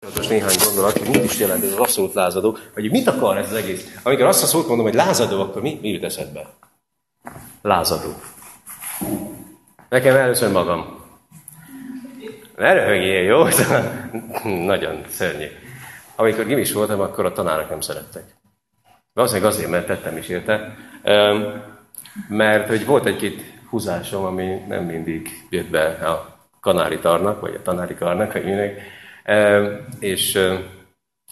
Most néhány gondolat, hogy mit is jelent ez az abszolút lázadó, hogy mit akar ez az egész. Amikor azt a szót mondom, hogy lázadó, akkor mi, mi jut eszedbe? Lázadó. Nekem először magam. Ne röhögjél, jó? Nagyon szörnyű. Amikor gimis voltam, akkor a tanárok nem szerettek. Valószínűleg azért, mert tettem is érte. Mert hogy volt egy-két húzásom, ami nem mindig jött be a kanári tarnak, vagy a tanári karnak, vagy minek. És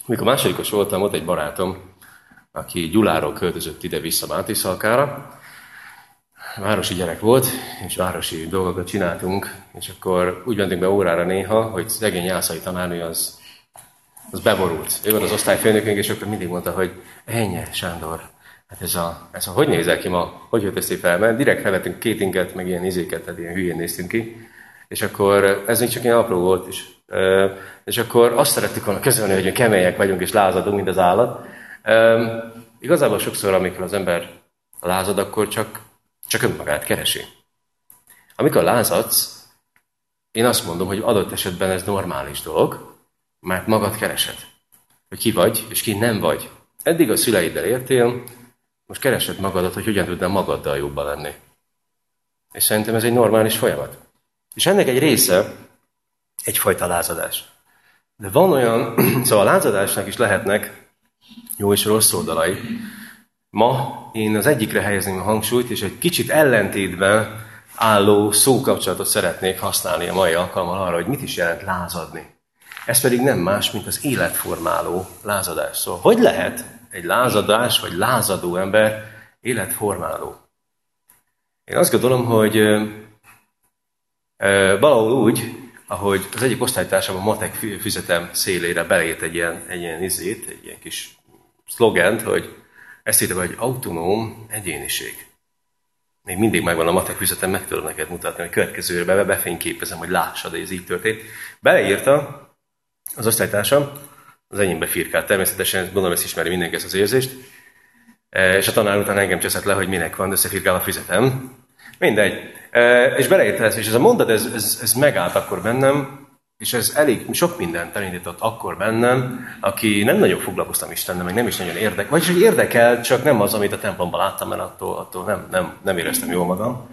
mikor másodikos voltam, ott egy barátom, aki Gyuláról költözött ide-vissza Mátiszalkára, városi gyerek volt, és városi dolgokat csináltunk, és akkor úgy mentünk be órára néha, hogy szegény Jászai tanárnő az, az beborult. Ő volt az osztályfőnökünk, és akkor mindig mondta, hogy ennyi, Sándor, hát ez a, ez a, hogy nézel ki ma, hogy jött ezt fel, mert direkt felvettünk kétinket, meg ilyen izéket, tehát ilyen hülyén néztünk ki, és akkor ez még csak ilyen apró volt, és, és akkor azt szerettük volna közölni, hogy kemények vagyunk és lázadunk, mint az állat. Igazából sokszor, amikor az ember lázad, akkor csak, csak önmagát keresi. Amikor lázadsz, én azt mondom, hogy adott esetben ez normális dolog, mert magad keresed. Hogy ki vagy, és ki nem vagy. Eddig a szüleiddel értél, most keresed magadat, hogy hogyan tudnál magaddal jobban lenni. És szerintem ez egy normális folyamat. És ennek egy része egyfajta lázadás. De van olyan, szóval a lázadásnak is lehetnek jó és rossz oldalai. Ma én az egyikre helyezném a hangsúlyt, és egy kicsit ellentétben álló szókapcsolatot szeretnék használni a mai alkalommal arra, hogy mit is jelent lázadni. Ez pedig nem más, mint az életformáló lázadás. Szóval hogy lehet egy lázadás vagy lázadó ember életformáló? Én azt gondolom, hogy Valahol úgy, ahogy az egyik osztálytársam a matek füzetem szélére belét egy ilyen, egy ilyen izét, egy ilyen kis szlogent, hogy ezt írta, hogy autonóm egyéniség. Még mindig megvan a matek füzetem, meg tudom neked mutatni, hogy következőre befényképezem, hogy lássad, hogy ez így történt. Beleírta az osztálytársam, az enyémbe firkált természetesen, gondolom ezt ismeri mindenki ezt az érzést, és a tanár után engem cseszett le, hogy minek van, összefirkál a füzetem. Mindegy. És beleérte ezt, és ez a mondat, ez, ez, ez megállt akkor bennem, és ez elég sok mindent elindított akkor bennem, aki nem nagyon foglalkoztam Istennel, meg nem is nagyon érdekel, vagyis hogy érdekel, csak nem az, amit a templomban láttam, mert attól, attól nem, nem, nem éreztem jól magam.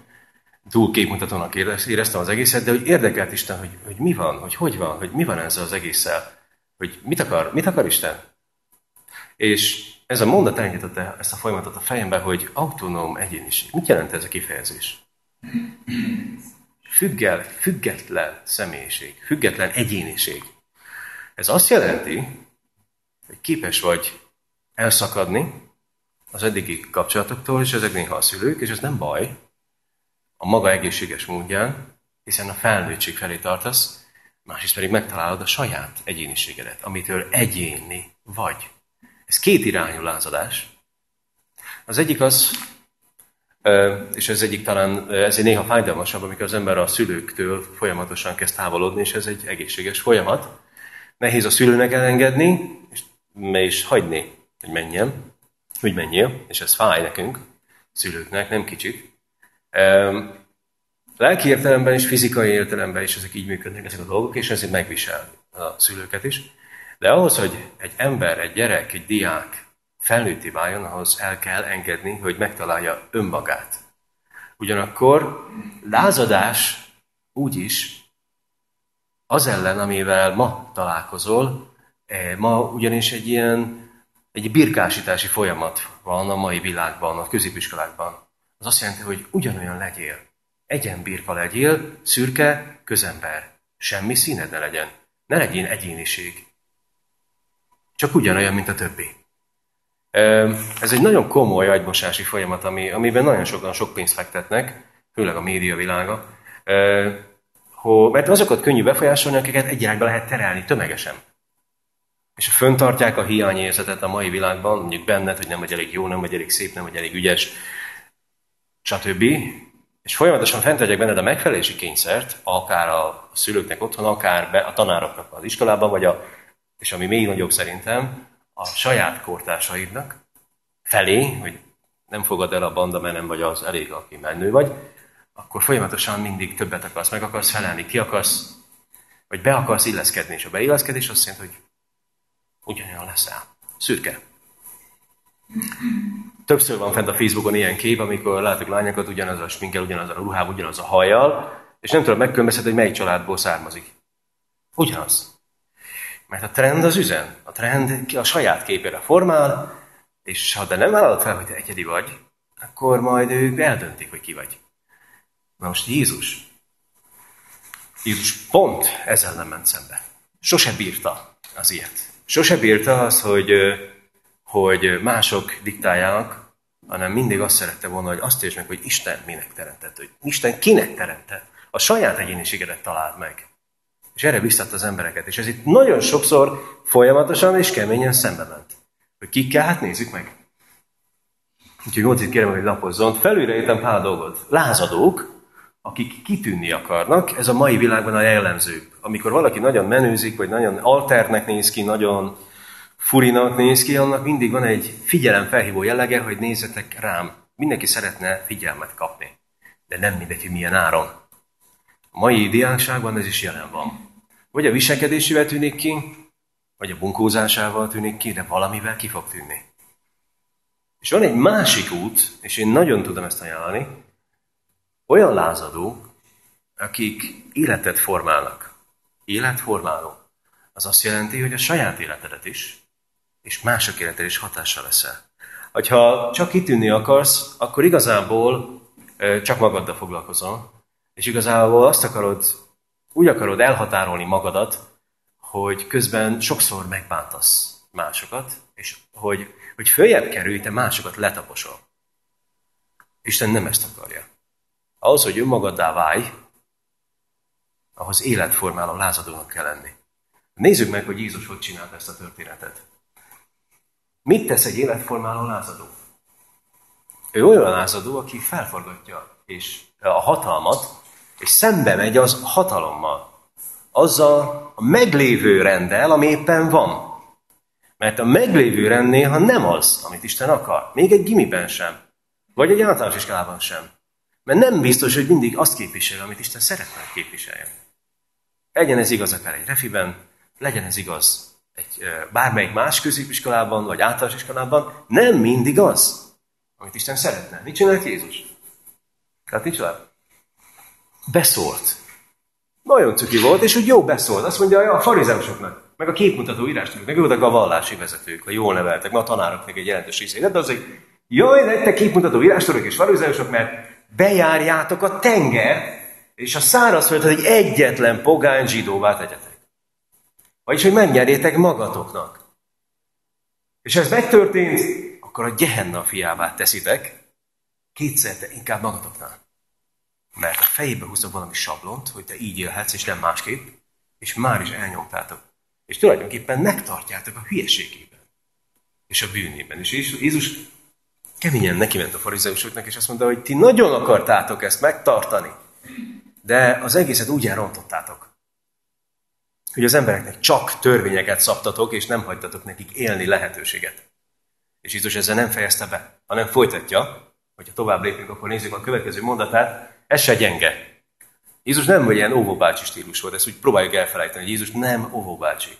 Túl képmutatónak éreztem az egészet, de hogy érdekelt Isten, hogy, hogy mi van, hogy hogy van, hogy mi van ezzel az egésszel, hogy mit akar, mit akar Isten. És ez a mondat elindította ezt a folyamatot a fejembe, hogy autonóm egyéniség. Mit jelent ez a kifejezés? Függel, független személyiség, független egyéniség. Ez azt jelenti, hogy képes vagy elszakadni az eddigi kapcsolatoktól, és ezek néha a szülők, és ez nem baj, a maga egészséges módján, hiszen a felnőttség felé tartasz, másrészt pedig megtalálod a saját egyéniségedet, amitől egyéni vagy. Ez két irányú lázadás. Az egyik az, és ez egyik talán, ez egy néha fájdalmasabb, amikor az ember a szülőktől folyamatosan kezd távolodni, és ez egy egészséges folyamat. Nehéz a szülőnek elengedni, és, és hagyni, hogy menjen, hogy menjél, és ez fáj nekünk, szülőknek, nem kicsit. Lelki értelemben és fizikai értelemben is ezek így működnek, ezek a dolgok, és ezért megvisel a szülőket is. De ahhoz, hogy egy ember, egy gyerek, egy diák felnőtti váljon, ahhoz el kell engedni, hogy megtalálja önmagát. Ugyanakkor lázadás úgyis az ellen, amivel ma találkozol, e, ma ugyanis egy ilyen egy birkásítási folyamat van a mai világban, a középiskolákban. Az azt jelenti, hogy ugyanolyan legyél. Egyenbirka legyél, szürke, közember. Semmi színed ne legyen. Ne legyél egyéniség. Csak ugyanolyan, mint a többi. Ez egy nagyon komoly agymosási folyamat, ami, amiben nagyon sokan sok pénzt fektetnek, főleg a média világa, mert azokat könnyű befolyásolni, akiket egy irányba lehet terelni tömegesen. És föntartják a hiányérzetet a mai világban, mondjuk benned, hogy nem vagy elég jó, nem vagy elég szép, nem vagy elég ügyes, stb. És folyamatosan fenntartják benned a megfelelési kényszert, akár a szülőknek otthon, akár be, a tanároknak az iskolában, vagy a, és ami még nagyobb szerintem, a saját kortársaidnak felé, hogy nem fogad el a banda, mert nem vagy az elég, aki menő vagy, akkor folyamatosan mindig többet akarsz, meg akarsz felelni, ki akarsz, Vagy be akarsz illeszkedni, és a beilleszkedés azt jelenti, hogy ugyanolyan leszel. Szürke. Többször van fent a Facebookon ilyen kép, amikor látok lányokat ugyanaz a sminkel, ugyanaz a ruhában, ugyanaz a hajjal, és nem tudom megkülönböztetni, hogy melyik családból származik. Ugyanaz. Mert a trend az üzen. A trend a saját képére formál, és ha de nem vállalod fel, hogy te egyedi vagy, akkor majd ők eldöntik, hogy ki vagy. Na most Jézus. Jézus pont ezzel nem ment szembe. Sose bírta az ilyet. Sose bírta az, hogy, hogy mások diktáljanak, hanem mindig azt szerette volna, hogy azt értsd meg, hogy Isten minek teremtett, hogy Isten kinek teremtett. A saját egyéniségedet találd meg. És erre biztatta az embereket. És ez itt nagyon sokszor folyamatosan és keményen szembe ment. Hogy ki kell, hát nézzük meg. Úgyhogy Mocit kérem, hogy lapozzon. Felülre pár dolgot. Lázadók, akik kitűnni akarnak, ez a mai világban a jellemző. Amikor valaki nagyon menőzik, vagy nagyon alternek néz ki, nagyon furinak néz ki, annak mindig van egy figyelem felhívó jellege, hogy nézzetek rám. Mindenki szeretne figyelmet kapni. De nem mindegy, hogy milyen áron. A mai diákságban ez is jelen van. Vagy a viselkedésével tűnik ki, vagy a bunkózásával tűnik ki, de valamivel ki fog tűnni. És van egy másik út, és én nagyon tudom ezt ajánlani, olyan lázadók, akik életet formálnak. Életformáló. Az azt jelenti, hogy a saját életedet is, és mások életet is hatással leszel. Hogyha csak kitűnni akarsz, akkor igazából csak magaddal foglalkozol, és igazából azt akarod, úgy akarod elhatárolni magadat, hogy közben sokszor megbántasz másokat, és hogy, hogy följebb kerülj, te másokat letaposol. Isten nem ezt akarja. Ahhoz, hogy önmagaddá válj, ahhoz életformáló lázadónak kell lenni. Nézzük meg, hogy Jézus hogy csinált ezt a történetet. Mit tesz egy életformáló lázadó? Ő olyan lázadó, aki felforgatja és a hatalmat, és szembe megy az hatalommal. Azzal a meglévő rendel, ami éppen van. Mert a meglévő rend néha nem az, amit Isten akar. Még egy gimiben sem. Vagy egy általános iskolában sem. Mert nem biztos, hogy mindig azt képvisel, amit Isten szeretne, hogy képviseljen. Legyen ez igaz akár egy refiben, legyen ez igaz egy bármelyik más középiskolában, vagy általános iskolában, nem mindig az, amit Isten szeretne. Mit csinált Jézus? Tehát mit csinált? Beszólt. Nagyon cuki volt, és úgy jó beszólt. Azt mondja a farizeusoknak, meg a képmutató írásnak, meg a vallási vezetők, a jól neveltek, ma a tanároknak egy jelentős részét. De azért, jaj, de te képmutató írástorok és farizeusok, mert bejárjátok a tenger, és a szárazföldet egy egyetlen pogány zsidóvá tegyetek. Vagyis, hogy megnyerjétek magatoknak. És ez megtörtént, akkor a Gehenna fiává teszitek, kétszer te inkább magatoknál. Mert a fejébe húzok valami sablont, hogy te így élhetsz, és nem másképp, és már is elnyomtátok. És tulajdonképpen megtartjátok a hülyeségében. És a bűnében. És Jézus keményen neki ment a farizeusoknak, és azt mondta, hogy ti nagyon akartátok ezt megtartani, de az egészet úgy elrontottátok, hogy az embereknek csak törvényeket szabtatok, és nem hagytatok nekik élni lehetőséget. És Jézus ezzel nem fejezte be, hanem folytatja, hogyha tovább lépünk, akkor nézzük a következő mondatát, ez se gyenge. Jézus nem vagy ilyen óvóbácsi stílus volt, ezt úgy próbáljuk elfelejteni, hogy Jézus nem óvóbácsi.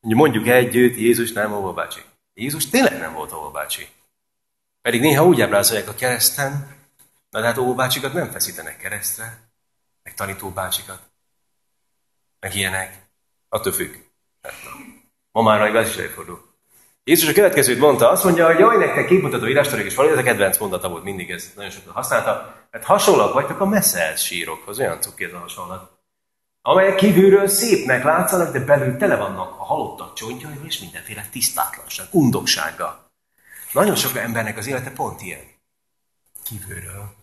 Mondjuk együtt, Jézus nem óvóbácsi. Jézus tényleg nem volt óvóbácsi. Pedig néha úgy ábrázolják a kereszten, na de hát óvóbácsikat nem feszítenek keresztre, meg tanítóbácsikat, meg ilyenek. Attól függ. Hát, ma már az is előfordul. Jézus a következőt mondta, azt mondja, hogy jaj, nektek képmutató írástorik és valami, ez a kedvenc mondata volt, mindig ez nagyon sokat használta, mert hasonlóak vagytok a meszelt sírokhoz, olyan cuki ez a hasonlat, amelyek kívülről szépnek látszanak, de belül tele vannak a halottak csontjaival és mindenféle tisztátlanság, undoksággal. Nagyon sok embernek az élete pont ilyen. Kívülről.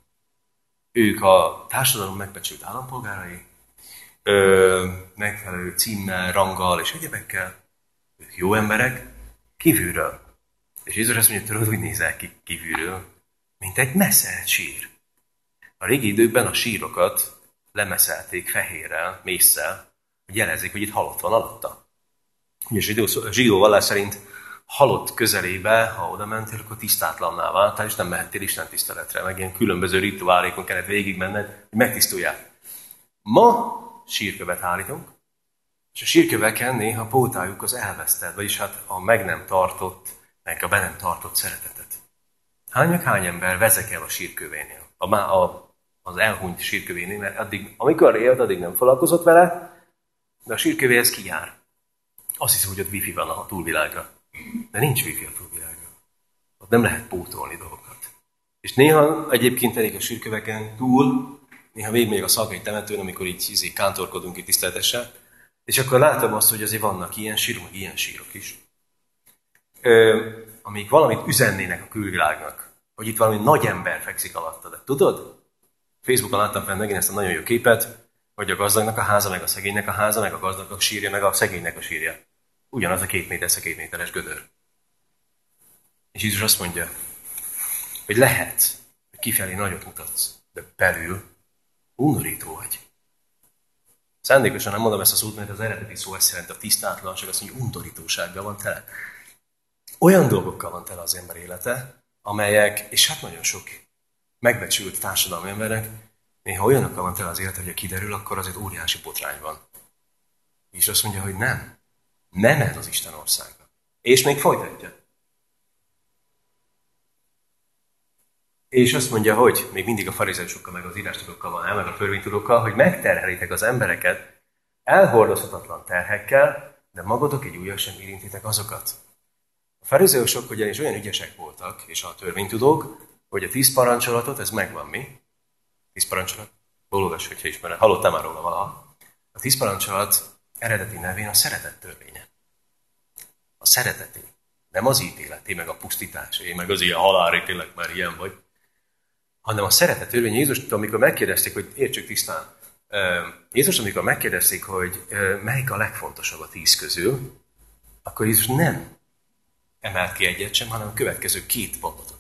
Ők a társadalom megbecsült állampolgárai, ö, megfelelő címmel, ranggal és egyebekkel. Ők jó emberek, kívülről. És Jézus azt mondja, tudod, hogy nézel ki kívülről, mint egy meszelt sír. A régi időkben a sírokat lemeszelték fehérrel, mészsel, hogy jelezik, hogy itt halott van alatta. És a zsidó vallás szerint halott közelébe, ha oda mentél, akkor tisztátlanná váltál, és nem mehettél Isten tiszteletre, meg ilyen különböző rituálékon kellett végigmenned, hogy megtisztuljál. Ma sírkövet állítunk, És a sírköveken néha pótáljuk az elvesztett, vagyis hát a meg nem tartott, meg a be nem tartott szeretetet. Hány meg hány ember vezek el a sírkövénél, a, a, az elhunyt sírkövénél, mert addig, amikor élt, addig nem foglalkozott vele, de a sírkövéhez kijár. Azt hiszi, hogy ott wifi van a túlvilágra. De nincs wifi a túlvilágra. Ott nem lehet pótolni dolgokat. És néha egyébként elég a sírköveken túl, néha még még a szalkai temetőn, amikor így, így kántorkodunk itt tiszteletesen, és akkor látom azt, hogy azért vannak ilyen sírok, meg ilyen sírok is. Ö, amik valamit üzennének a külvilágnak, hogy itt valami nagy ember fekszik alatta. De tudod? Facebookon láttam fel megint ezt a nagyon jó képet, hogy a gazdagnak a háza, meg a szegénynek a háza, meg a gazdagnak sírja, meg a szegénynek a sírja. Ugyanaz a két méter, a két méteres gödör. És Jézus azt mondja, hogy lehet, hogy kifelé nagyot mutatsz, de belül undorító vagy. Szándékosan nem mondom ezt a szót, mert az eredeti szó ezt jelenti a tisztátlanság, azt mondja, undorítósággal van tele. Olyan dolgokkal van tele az ember élete, amelyek, és hát nagyon sok megbecsült társadalmi emberek, néha olyanokkal van tele az élete, hogy ha kiderül, akkor azért óriási potrány van. És azt mondja, hogy nem. Nem ez az Isten országa. És még folytatja. És azt mondja, hogy még mindig a farizeusokkal, meg az írástudókkal van el, meg a törvénytudókkal, hogy megterhelitek az embereket elhordozhatatlan terhekkel, de magatok egy újra sem érintitek azokat. A farizeusok ugyanis olyan ügyesek voltak, és a törvénytudók, hogy a tíz parancsolatot, ez megvan mi? Tíz parancsolat? Bólogas, hogyha ismered. Hallottál már róla valaha? A tíz parancsolat eredeti nevén a szeretet törvénye. A szereteté. Nem az ítéleté, meg a pusztításé, meg az ilyen halári, tényleg már ilyen vagy, hanem a szeretet törvény Jézus, amikor megkérdezték, hogy értsük tisztán, Jézus, amikor megkérdezték, hogy melyik a legfontosabb a tíz közül, akkor Jézus nem emelt ki egyet sem, hanem a következő két mondta.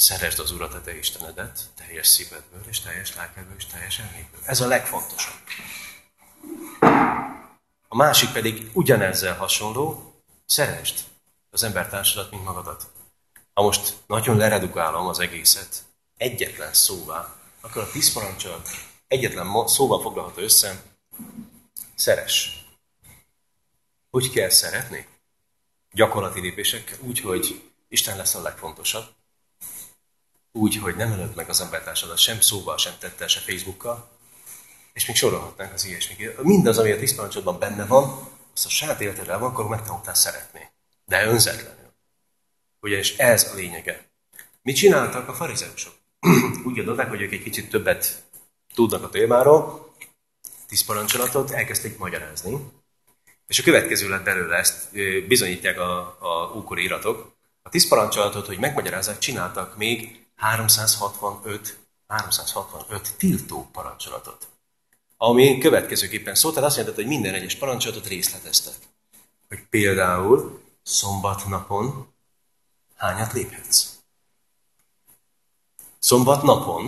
Szeresd az Urat, a te Istenedet, teljes szívedből, és teljes lelkedből, és teljes elmédből. Ez a legfontosabb. A másik pedig ugyanezzel hasonló, szeresd az embertársadat, mint magadat. Ha most nagyon leredukálom az egészet egyetlen szóvá, akkor a tíz parancsolat egyetlen szóval foglalható össze, szeres. Hogy kell szeretni? Gyakorlati lépések úgy, hogy Isten lesz a legfontosabb, úgy, hogy nem ölöd meg az embertársadat sem szóval, sem tettel, sem Facebookkal, és még sorolhatnánk az ilyesmik. Mindaz, ami a tíz parancsolatban benne van, azt a saját életedre van, akkor megtanultál szeretni. De önzetlen. Ugyanis ez a lényege. Mit csináltak a farizeusok? Úgy adották, hogy ők egy kicsit többet tudnak a témáról, tíz parancsolatot elkezdték magyarázni, és a következő lett belőle ezt, bizonyítják a, a ókori iratok. A tíz parancsolatot, hogy megmagyarázzák, csináltak még 365, 365 tiltó parancsolatot. Ami következőképpen szólt, tehát azt jelenti, hogy minden egyes parancsolatot részleteztek. Hogy például szombatnapon hányat léphetsz? Szombat napon,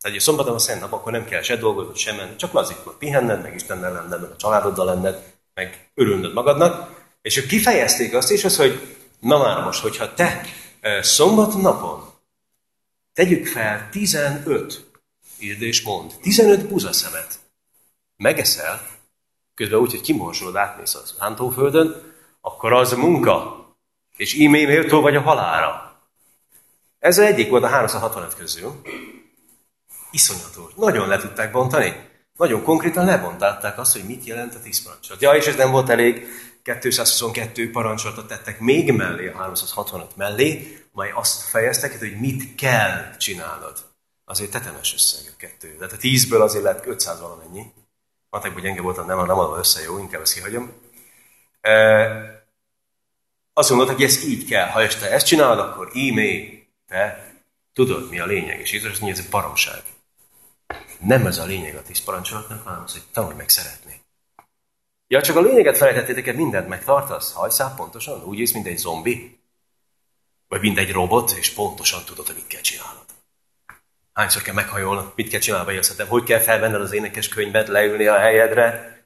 tehát egy szombaton a szent nap, akkor nem kell se dolgozni, sem menni, csak lazítva pihenned, meg Istennel lenned, meg a családoddal lenned, meg örülnöd magadnak. És ők kifejezték azt is, az, hogy na már most, hogyha te szombat napon tegyük fel 15, írd és mond, 15 buzaszemet, megeszel, közben úgy, hogy kimorzsolod, átmész az hántóföldön, akkor az munka, és ímé méltó vagy a halára. Ez egyik volt a 365 közül. Iszonyatos. Nagyon le tudták bontani. Nagyon konkrétan lebontálták azt, hogy mit jelent a tíz parancsolat. Ja, és ez nem volt elég. 222 parancsolatot tettek még mellé, a 365 mellé, majd azt fejeztek, hogy mit kell csinálnod. Azért tetemes összeg a kettő. Tehát a tízből azért lett 500 valamennyi. Matekban gyenge voltam, nem, nem adom össze, jó, inkább ezt kihagyom. Azt mondod, hogy ez így kell. Ha este ezt csinálod, akkor ímé, te tudod, mi a lényeg. És Jézus azt mondja, ez egy baromság. Nem ez a lényeg a tíz parancsolatnak, hanem az, hogy tanulj meg szeretni. Ja, csak a lényeget felejtettétek, hogy mindent megtartasz? Hajszál pontosan? Úgy ész, mint egy zombi? Vagy mint egy robot, és pontosan tudod, hogy mit kell csinálnod. Hányszor kell meghajolnod, mit kell csinálni, vagy hogy kell felvenned az énekes könyvet, leülni a helyedre,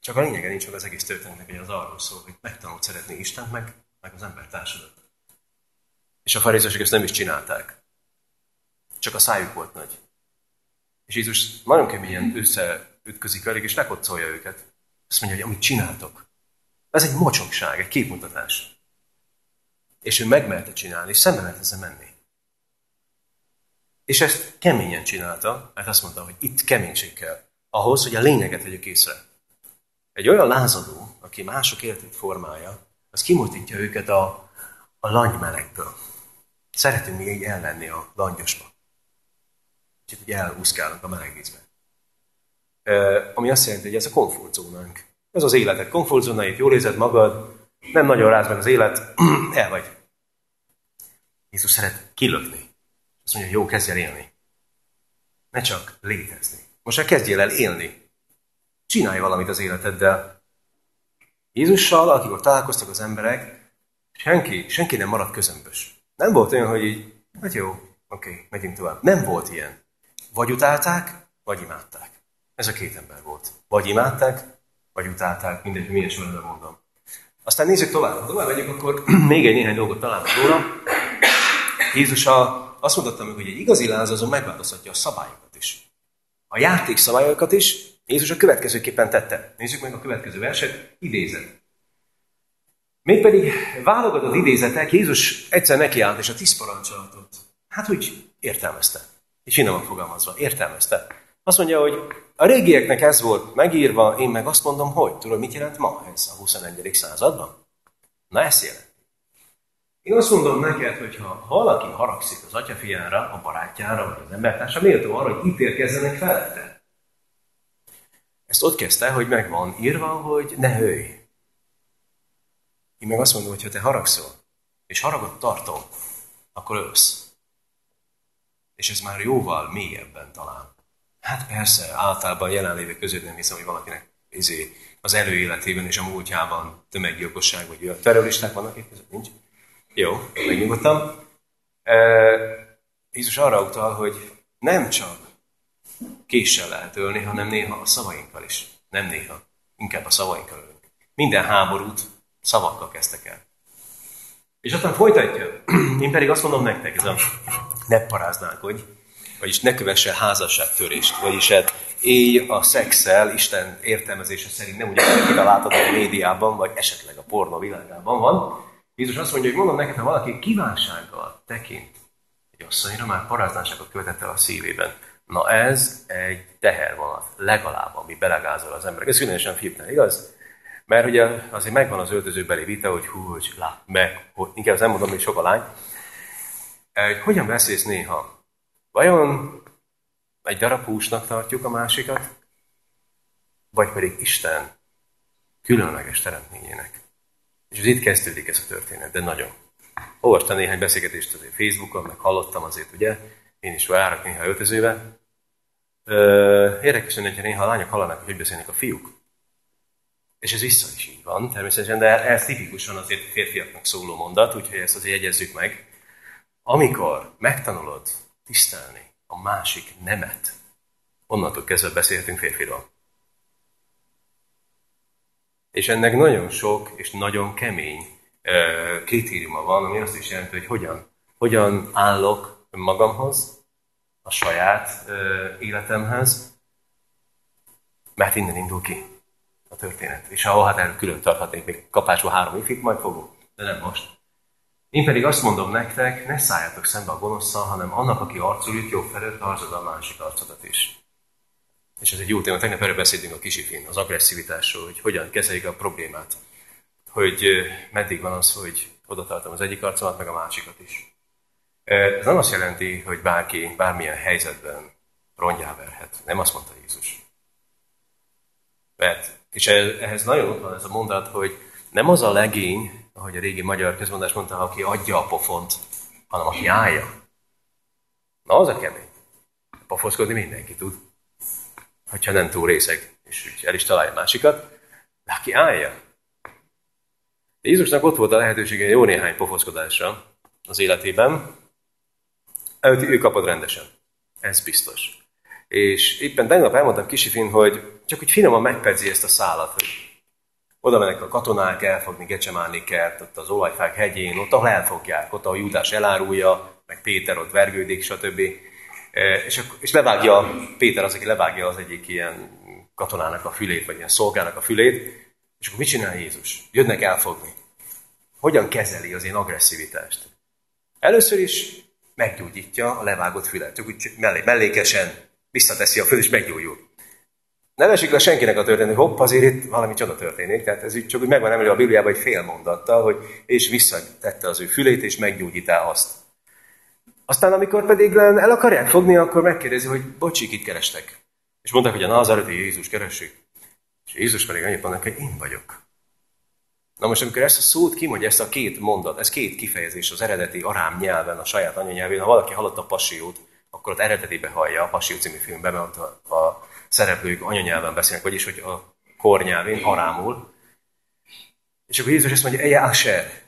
csak a lényege nincs meg az egész történetnek, hogy az arról szól, hogy megtanult szeretni Istent, meg, meg az ember társadat. És a farizusok ezt nem is csinálták. Csak a szájuk volt nagy. És Jézus nagyon keményen össze ütközik velük, és lekocolja őket. Azt mondja, hogy amit csináltok, ez egy mocsokság, egy képmutatás. És ő megmerte csinálni, és szembe lehet ezzel menni. És ezt keményen csinálta, mert azt mondta, hogy itt keménység kell. Ahhoz, hogy a lényeget vegyük észre. Egy olyan lázadó, aki mások életét formálja, az kimutítja őket a, a langymelegből. Szeretünk még így ellenni a langyosba. Csak úgy elhúzkálunk a meleg vízbe. E, ami azt jelenti, hogy ez a komfortzónánk. Ez az életed komfortzónáit, jól érzed magad, nem nagyon ráz meg az élet, el vagy. Jézus szeret kilökni. Azt mondja, jó, kezdj el élni. Ne csak létezni. Most már kezdjél el élni. Csinálj valamit az életeddel. Jézussal, akikor találkoztak az emberek, senki, senki nem maradt közömbös. Nem volt olyan, hogy így, hát jó, oké, okay, megyünk tovább. Nem volt ilyen. Vagy utálták, vagy imádták. Ez a két ember volt. Vagy imádták, vagy utálták, mindegy, milyen sorrendben mondom. Aztán nézzük tovább. Ha tovább megyünk, akkor még egy néhány dolgot találunk róla. Jézus a, azt mondotta meg, hogy egy igazi lázazó megváltoztatja a szabályokat is. A játék szabályokat is Jézus a következőképpen tette. Nézzük meg a következő verset, idézet. Mégpedig válogatott idézetek, Jézus egyszer nekiállt, és a tíz parancsolatot, hát úgy értelmezte. És finoman fogalmazva, értelmezte. Azt mondja, hogy a régieknek ez volt megírva, én meg azt mondom, hogy tudod, mit jelent ma ez a 21. században? Na ezt jelent. Én azt mondom neked, hogy ha valaki haragszik az atyafiára, a barátjára, vagy az embertársa, méltó arra, hogy ítélkezzenek felette. Ezt ott kezdte, hogy meg van írva, hogy ne ölj. Én meg azt mondom, hogy ha te haragszol, és haragot tartom, akkor ölsz. És ez már jóval mélyebben talán. Hát persze, általában jelenlévő között nem hiszem, hogy valakinek izé, az előéletében és a múltjában tömeggyilkosság vagy a terroristák vannak itt között, nincs. Jó, megnyugodtam. Jézus arra utal, hogy nem csak késsel lehet ölni, hanem néha a szavainkkal is. Nem néha, inkább a szavainkkal ölünk. Minden háborút szavakkal kezdtek el. És aztán folytatja. Én pedig azt mondom nektek, ez a ne paráználkodj, vagyis ne kövesse házasságtörést, vagyis hát élj a szexel, Isten értelmezése szerint nem úgy, hogy kitaláltad a médiában, vagy esetleg a porno világában van. Jézus azt mondja, hogy mondom neked, ha valaki kívánsággal tekint egy asszonyra, már paráznáságot követett el a szívében. Na ez egy tehervonat, legalább, ami belegázol az emberek. Ez különösen fitne, igaz? Mert ugye azért megvan az öltözőbeli vita, hogy hú, hogy lá, meg, hogy inkább nem mondom, hogy sok a lány. Hogyan beszélsz néha Vajon egy darab húsnak tartjuk a másikat, vagy pedig Isten különleges teremtményének? És ez itt kezdődik ez a történet, de nagyon. Olvastam néhány beszélgetést azért Facebookon, meg hallottam azért, ugye, én is várok néha öltözőbe. Érdekes hogyha néha a lányok hallanak, hogy hogy beszélnek a fiúk. És ez vissza is így van, természetesen, de ez tipikusan azért férfiaknak szóló mondat, úgyhogy ezt azért jegyezzük meg. Amikor megtanulod tisztelni a másik nemet. Onnantól kezdve beszélhetünk férfiról. És ennek nagyon sok és nagyon kemény kritériuma van, ami azt is jelenti, hogy hogyan, hogyan állok magamhoz, a saját életemhez, mert innen indul ki a történet. És ahol hát erről külön tarthatnék, még kapásba három ifig, majd fogok, de nem most. Én pedig azt mondom nektek, ne szálljatok szembe a gonoszszal, hanem annak, aki arcul jut, jobb felől tartsad a másik arcodat is. És ez egy jó téma, tegnap erről beszéltünk a kisifin, az agresszivitásról, hogy hogyan kezeljük a problémát. Hogy meddig van az, hogy oda tartom az egyik arcomat, meg a másikat is. Ez nem azt jelenti, hogy bárki bármilyen helyzetben rongyá verhet. Nem azt mondta Jézus. Mert, és ehhez nagyon ott van ez a mondat, hogy nem az a legény, ahogy a régi magyar közmondás mondta, aki adja a pofont, hanem aki állja. Na, az a kemény. Pofoszkodni mindenki tud. Hogyha nem túl részeg, és el is találja másikat, de aki állja. Jézusnak ott volt a lehetősége jó néhány pofoszkodásra az életében, előtt ő kapott rendesen. Ez biztos. És éppen tegnap elmondtam Kisifin, hogy csak úgy finoman megpedzi ezt a szálat, hogy oda mennek a katonák elfogni Gecsemáni kert, ott az olajfák hegyén, ott ahol elfogják, ott ahol Júdás elárulja, meg Péter ott vergődik, stb. E, és, és levágja, Péter az, aki levágja az egyik ilyen katonának a fülét, vagy ilyen szolgának a fülét, és akkor mit csinál Jézus? Jönnek elfogni. Hogyan kezeli az én agresszivitást? Először is meggyógyítja a levágott fület. Csak úgy mellé, mellékesen visszateszi a föl, és meggyógyul. Nem esik le senkinek a történet, hogy hopp, azért itt valami csoda történik. Tehát ez így csak úgy megvan emelő a Bibliában egy fél mondattal, hogy és visszatette az ő fülét, és meggyógyítá azt. Aztán, amikor pedig el akarják fogni, akkor megkérdezi, hogy bocsi, kit kerestek. És mondták, hogy a Nazareti Jézus keressük. És Jézus pedig annyit mondanak, hogy én vagyok. Na most, amikor ezt a szót kimondja, ezt a két mondat, ez két kifejezés az eredeti arám nyelven, a saját anyanyelvén, ha valaki hallotta a pasiót, akkor ott eredetibe hallja a Pasió című filmben, mert a, a szereplők anyanyelven beszélnek, vagyis hogy a kornyelvén, arámul. És akkor Jézus ezt mondja, Eje Asher.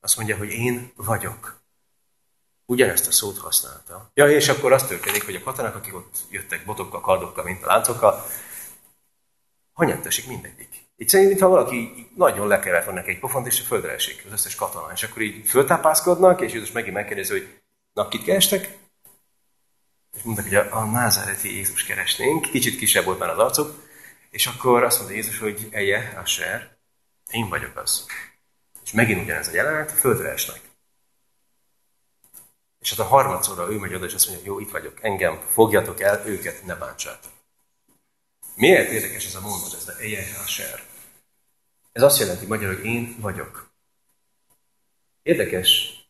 Azt mondja, hogy én vagyok. Ugyanezt a szót használta. Ja, és akkor az történik, hogy a katonák, akik ott jöttek botokkal, kardokkal, mint a láncokkal, hanyat esik mindegyik. Így szerint, mintha valaki nagyon lekevert volna neki egy pofont, és a földre esik az összes katona. És akkor így föltápászkodnak, és Jézus megint megkérdezi, hogy na, kit kerestek? És mondták, hogy a, a názáreti Jézus keresnénk, kicsit kisebb volt már az arcuk, és akkor azt mondta Jézus, hogy eje, ser, én vagyok az. És megint ugyanez a jelenet, a földre esnek. És hát a harmadszorra ő megy oda, és azt mondja, jó, itt vagyok, engem fogjatok el, őket ne bántsátok. Miért érdekes ez a mondat, ez a eje, ser? Ez azt jelenti magyarul, hogy én vagyok. Érdekes,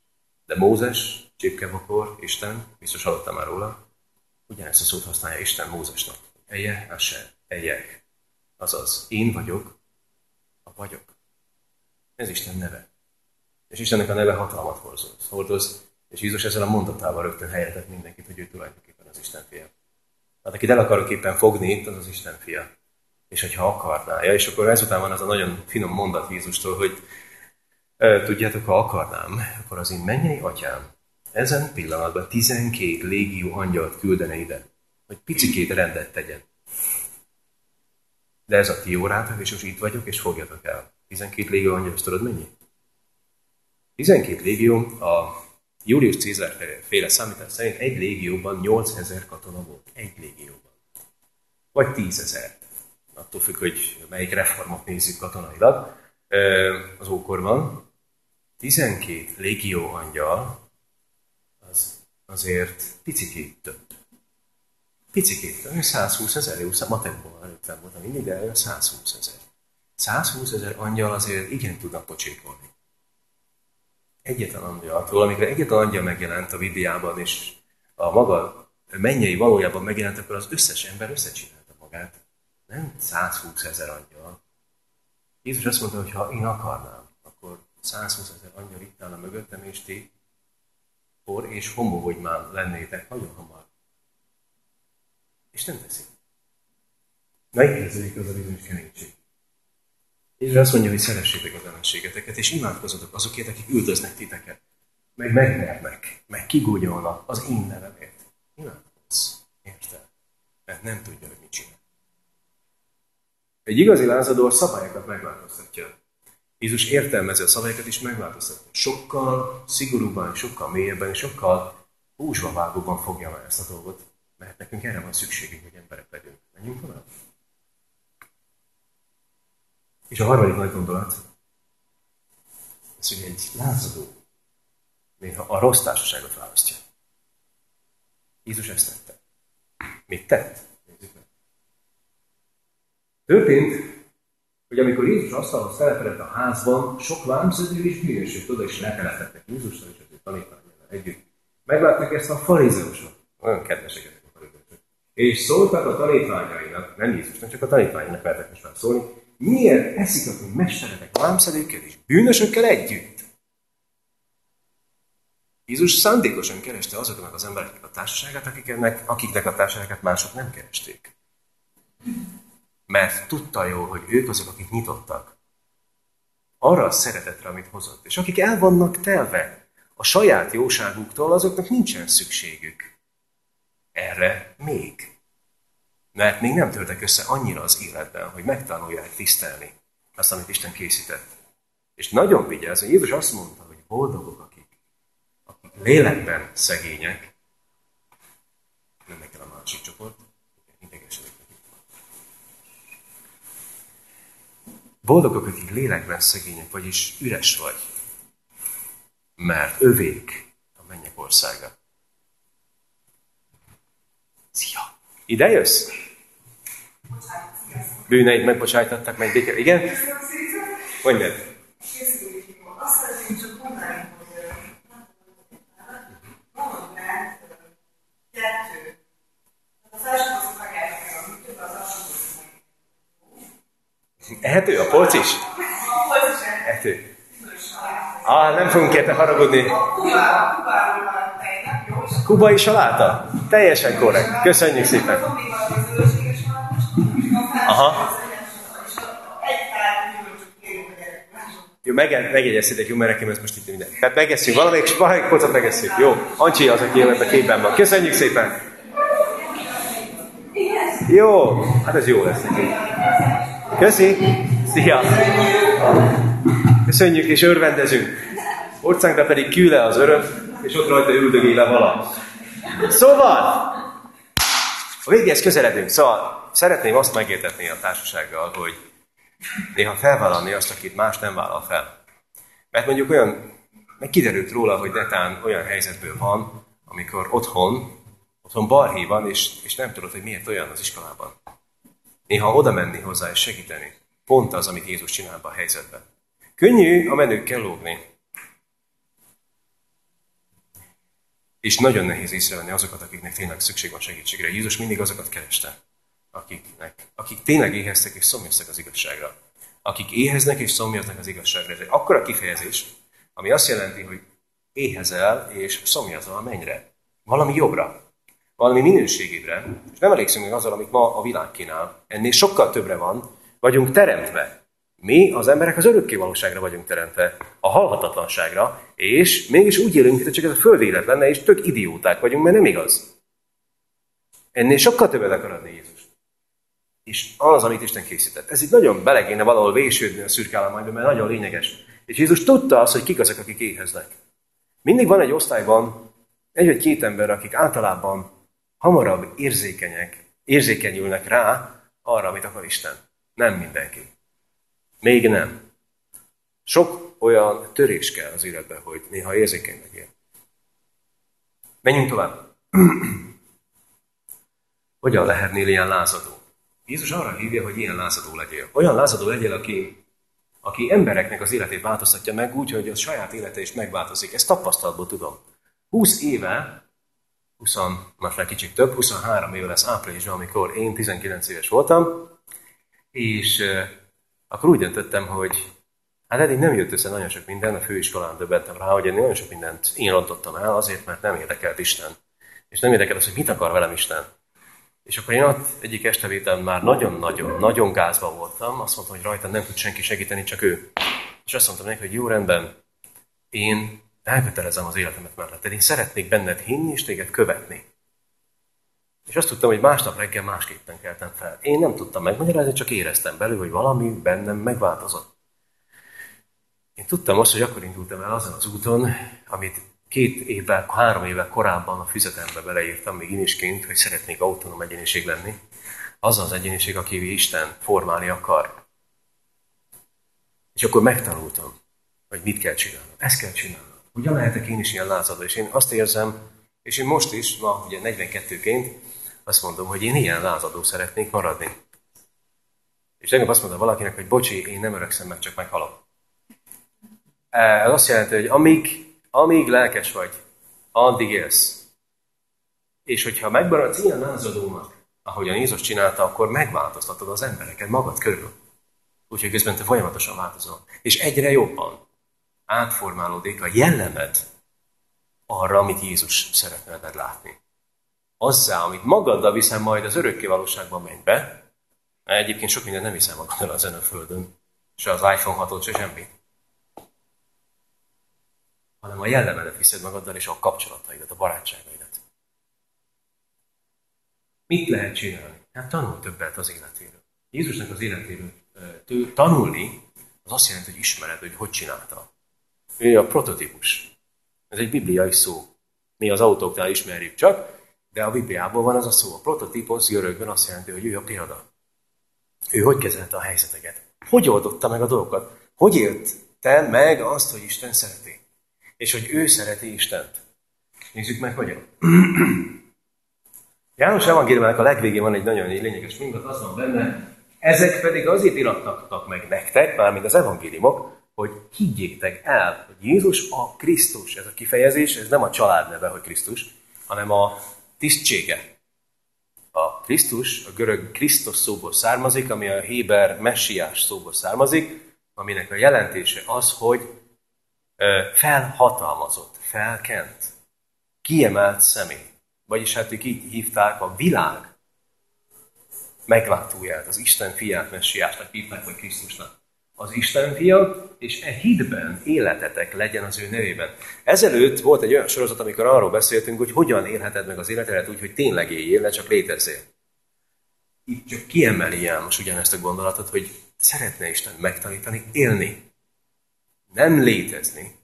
de Mózes, csipkebakor, Isten, biztos hallottam már róla, Ugyanezt a szót használja Isten Mózesnak. Eje, Asher, Ejek. Azaz, én vagyok, a vagyok. Ez Isten neve. És Istennek a neve hatalmat hordoz. hordoz és Jézus ezzel a mondatával rögtön helyetett mindenkit, hogy ő tulajdonképpen az Isten fia. Hát akit el akarok éppen fogni az az Isten fia. És hogyha akarná. Ja, és akkor ezután van az a nagyon finom mondat Jézustól, hogy tudjátok, ha akarnám, akkor az én mennyei atyám ezen pillanatban 12 légió angyalt küldene ide, hogy picikét rendet tegyen. De ez a ti órátok, és most itt vagyok, és fogjatok el. 12 légió angyal, és tudod mennyi? 12 légió a Julius Cézár féle számítás szerint egy légióban 8000 katona volt. Egy légióban. Vagy 10 ezer. Attól függ, hogy melyik reformot nézzük katonailag. Az ókorban 12 légió angyal azért picikét több. Picikét több, 120 ezer, jó, matekból előttem voltam mindig, de 120 ezer. 120 ezer angyal azért igen tudnak pocsékolni. Egyetlen angyaltól, amikor egyetlen angyal megjelent a Bibliában, és a maga mennyei valójában megjelent, akkor az összes ember összecsinálta magát. Nem 120 ezer angyal. Jézus azt mondta, hogy ha én akarnám, akkor 120 ezer angyal itt állna mögöttem, és ti por és már lennétek nagyon hamar. És nem teszik. Megkezdődik az a bizonyos keménység. És azt mondja, hogy szeressétek az ellenségeteket, és imádkozatok azokért, akik üldöznek titeket. Meg megvernek, meg kigúgyolnak az én nevemért. Imádkozz. Érted? Mert nem tudja, hogy mit csinál. Egy igazi lázadó a szabályokat megváltoztatja. Jézus értelmezi a szavakat is megváltoztatni. Sokkal szigorúbban, sokkal mélyebben, sokkal húsba vágóban fogja meg ezt a dolgot, mert nekünk erre van szükségünk, hogy emberek legyünk. Menjünk tovább. És a harmadik nagy gondolat, ez, hogy egy lázadó néha a rossz társaságot választja. Jézus ezt tette. Mit tett? Nézzük meg. Történt, hogy amikor Jézus asztalhoz szerepelett a házban, sok vámszedő és bűnösök oda is letelepettek Jézussal és az ő tanítványával együtt. Meglátták ezt a farizeusok. Olyan kedvesek ezek a farizeusok. És szóltak a tanítványainak, nem Jézusnak, csak a tanítványainak lehetett most már szólni, miért eszik a mesteretek vámszedőkkel és bűnösökkel együtt? Jézus szándékosan kereste azoknak az embereknek a társaságát, akiknek, akiknek a társaságát mások nem keresték mert tudta jó, hogy ők azok, akik nyitottak arra a szeretetre, amit hozott. És akik el vannak telve a saját jóságuktól, azoknak nincsen szükségük erre még. Mert még nem törtek össze annyira az életben, hogy megtanulják tisztelni azt, amit Isten készített. És nagyon vigyázz, hogy Jézus azt mondta, hogy boldogok, akik, akik lélekben szegények, nem kell a másik csoport, Boldogok, akik lélekben szegények, vagyis üres vagy. Mert övék a mennyek országa. Szia! Ide jössz? Bűneit megbocsájtattak, meg béke. Igen? Mondjad. Ehető a polc is? Ehető. Ah, nem fogunk érte haragudni. Kubai saláta? Teljesen korrekt. Köszönjük szépen. Aha. Jó, meg, megjegyeztétek, jó, mert nekem ez most itt minden. Tehát megesszünk valamelyik, valamelyik pocot megesszünk. Jó, Ancsi az, aki ebben képben van. Köszönjük szépen! Jó, hát ez jó lesz neki. Köszi! Szia! Köszönjük és örvendezünk. Orcánkra pedig küle az öröm, és ott rajta üldögéle vala. Szóval, a végéhez közeledünk. Szóval szeretném azt megértetni a társasággal, hogy néha felvállalni azt, akit más nem vállal fel. Mert mondjuk olyan, meg kiderült róla, hogy netán olyan helyzetből van, amikor otthon, otthon balhé van, és, és nem tudod, hogy miért olyan az iskolában. Néha oda menni hozzá és segíteni. Pont az, amit Jézus csinál a helyzetben. Könnyű a menőkkel lógni. És nagyon nehéz észrevenni azokat, akiknek tényleg szükség van segítségre. Jézus mindig azokat kereste, akiknek, akik tényleg éheztek és szomjaztak az igazságra. Akik éheznek és szomjaznak az igazságra. Ez egy akkora kifejezés, ami azt jelenti, hogy éhezel és szomjazol a mennyre. Valami jobbra valami minőségébre, és nem elégszünk meg azzal, amit ma a világ kínál. Ennél sokkal többre van, vagyunk teremtve. Mi, az emberek az örökké valóságra vagyunk teremtve, a halhatatlanságra, és mégis úgy élünk, hogy csak ez a föld élet lenne, és tök idióták vagyunk, mert nem igaz. Ennél sokkal többet akar adni Jézus. És az, amit Isten készített. Ez itt nagyon bele kéne valahol vésődni a szürkállamányba, mert nagyon lényeges. És Jézus tudta azt, hogy kik azok, akik éheznek. Mindig van egy osztályban egy vagy két ember, akik általában hamarabb érzékenyek, érzékenyülnek rá arra, amit akar Isten. Nem mindenki. Még nem. Sok olyan törés kell az életben, hogy néha érzékeny legyél. Menjünk tovább. Hogyan lehetnél ilyen lázadó? Jézus arra hívja, hogy ilyen lázadó legyél. Olyan lázadó legyél, aki, aki embereknek az életét változtatja meg úgy, hogy a saját élete is megváltozik. Ezt tapasztalatból tudom. 20 éve 20, most már kicsit több, 23 éve lesz áprilisban, amikor én 19 éves voltam, és uh, akkor úgy döntöttem, hogy hát eddig nem jött össze nagyon sok minden, a főiskolán döbbentem rá, hogy én nagyon sok mindent én rontottam el, azért, mert nem érdekelt Isten. És nem érdekelt az, hogy mit akar velem Isten. És akkor én ott egyik estevéten már nagyon-nagyon, nagyon gázban voltam, azt mondtam, hogy rajta nem tud senki segíteni, csak ő. És azt mondtam neki, hogy jó rendben, én elkötelezem az életemet melletted. Én szeretnék benned hinni és téged követni. És azt tudtam, hogy másnap reggel másképpen keltem fel. Én nem tudtam megmagyarázni, csak éreztem belül, hogy valami bennem megváltozott. Én tudtam azt, hogy akkor indultam el azon az úton, amit két évvel, három évvel korábban a füzetembe beleírtam, még inisként, hogy szeretnék autonóm egyéniség lenni. Az az egyéniség, aki Isten formálni akar. És akkor megtanultam, hogy mit kell csinálnom. Ezt kell csinálnom. Hogyan lehetek én is ilyen lázadó? És én azt érzem, és én most is, ma ugye 42-ként, azt mondom, hogy én ilyen lázadó szeretnék maradni. És tegnap azt mondta valakinek, hogy bocsi, én nem öregszem meg, csak meghalok. Ez azt jelenti, hogy amíg, amíg lelkes vagy, addig élsz. És hogyha megmaradsz ilyen lázadónak, ahogyan Jézus csinálta, akkor megváltoztatod az embereket magad körül. Úgyhogy közben te folyamatosan változol. És egyre jobban átformálódik a jellemed arra, amit Jézus szeretne veled látni. Azzá, amit magaddal viszem majd az örökké valóságban mennybe, mert egyébként sok minden nem viszem magaddal az a földön, se az iPhone 6 se semmi. Hanem a jellemedet viszed magaddal, és a kapcsolataidat, a barátságaidat. Mit lehet csinálni? Hát tanul többet az életéről. Jézusnak az életéről tanulni, az azt jelenti, hogy ismered, hogy hogy csinálta. Ő a prototípus. Ez egy bibliai szó. Mi az autóknál ismerjük csak, de a Bibliában van az a szó. A prototípus görögben azt jelenti, hogy ő a példa. Ő hogy kezelte a helyzeteket. hogy oldotta meg a dolgokat? Hogy élte meg azt, hogy Isten szereti? És hogy ő szereti Istent? Nézzük meg, hogyan. János evangéliumának a legvégén van egy nagyon lényeges mondat, az van benne, ezek pedig azért irattak meg nektek, mármint az evangéliumok, hogy higgyétek el, hogy Jézus a Krisztus. Ez a kifejezés, ez nem a család neve, hogy Krisztus, hanem a tisztsége. A Krisztus, a görög Krisztus szóból származik, ami a héber messiás szóból származik, aminek a jelentése az, hogy felhatalmazott, felkent, kiemelt személy. Vagyis hát ők így hívták a világ megváltóját, az Isten fiát, messiásnak hívták, vagy Krisztusnak. Az Isten fia, és e hitben életetek legyen az ő nevében. Ezelőtt volt egy olyan sorozat, amikor arról beszéltünk, hogy hogyan élheted meg az életedet úgy, hogy tényleg éljél, ne csak létezzél. Itt csak kiemeli János ugyanezt a gondolatot, hogy szeretne Isten megtanítani élni. Nem létezni,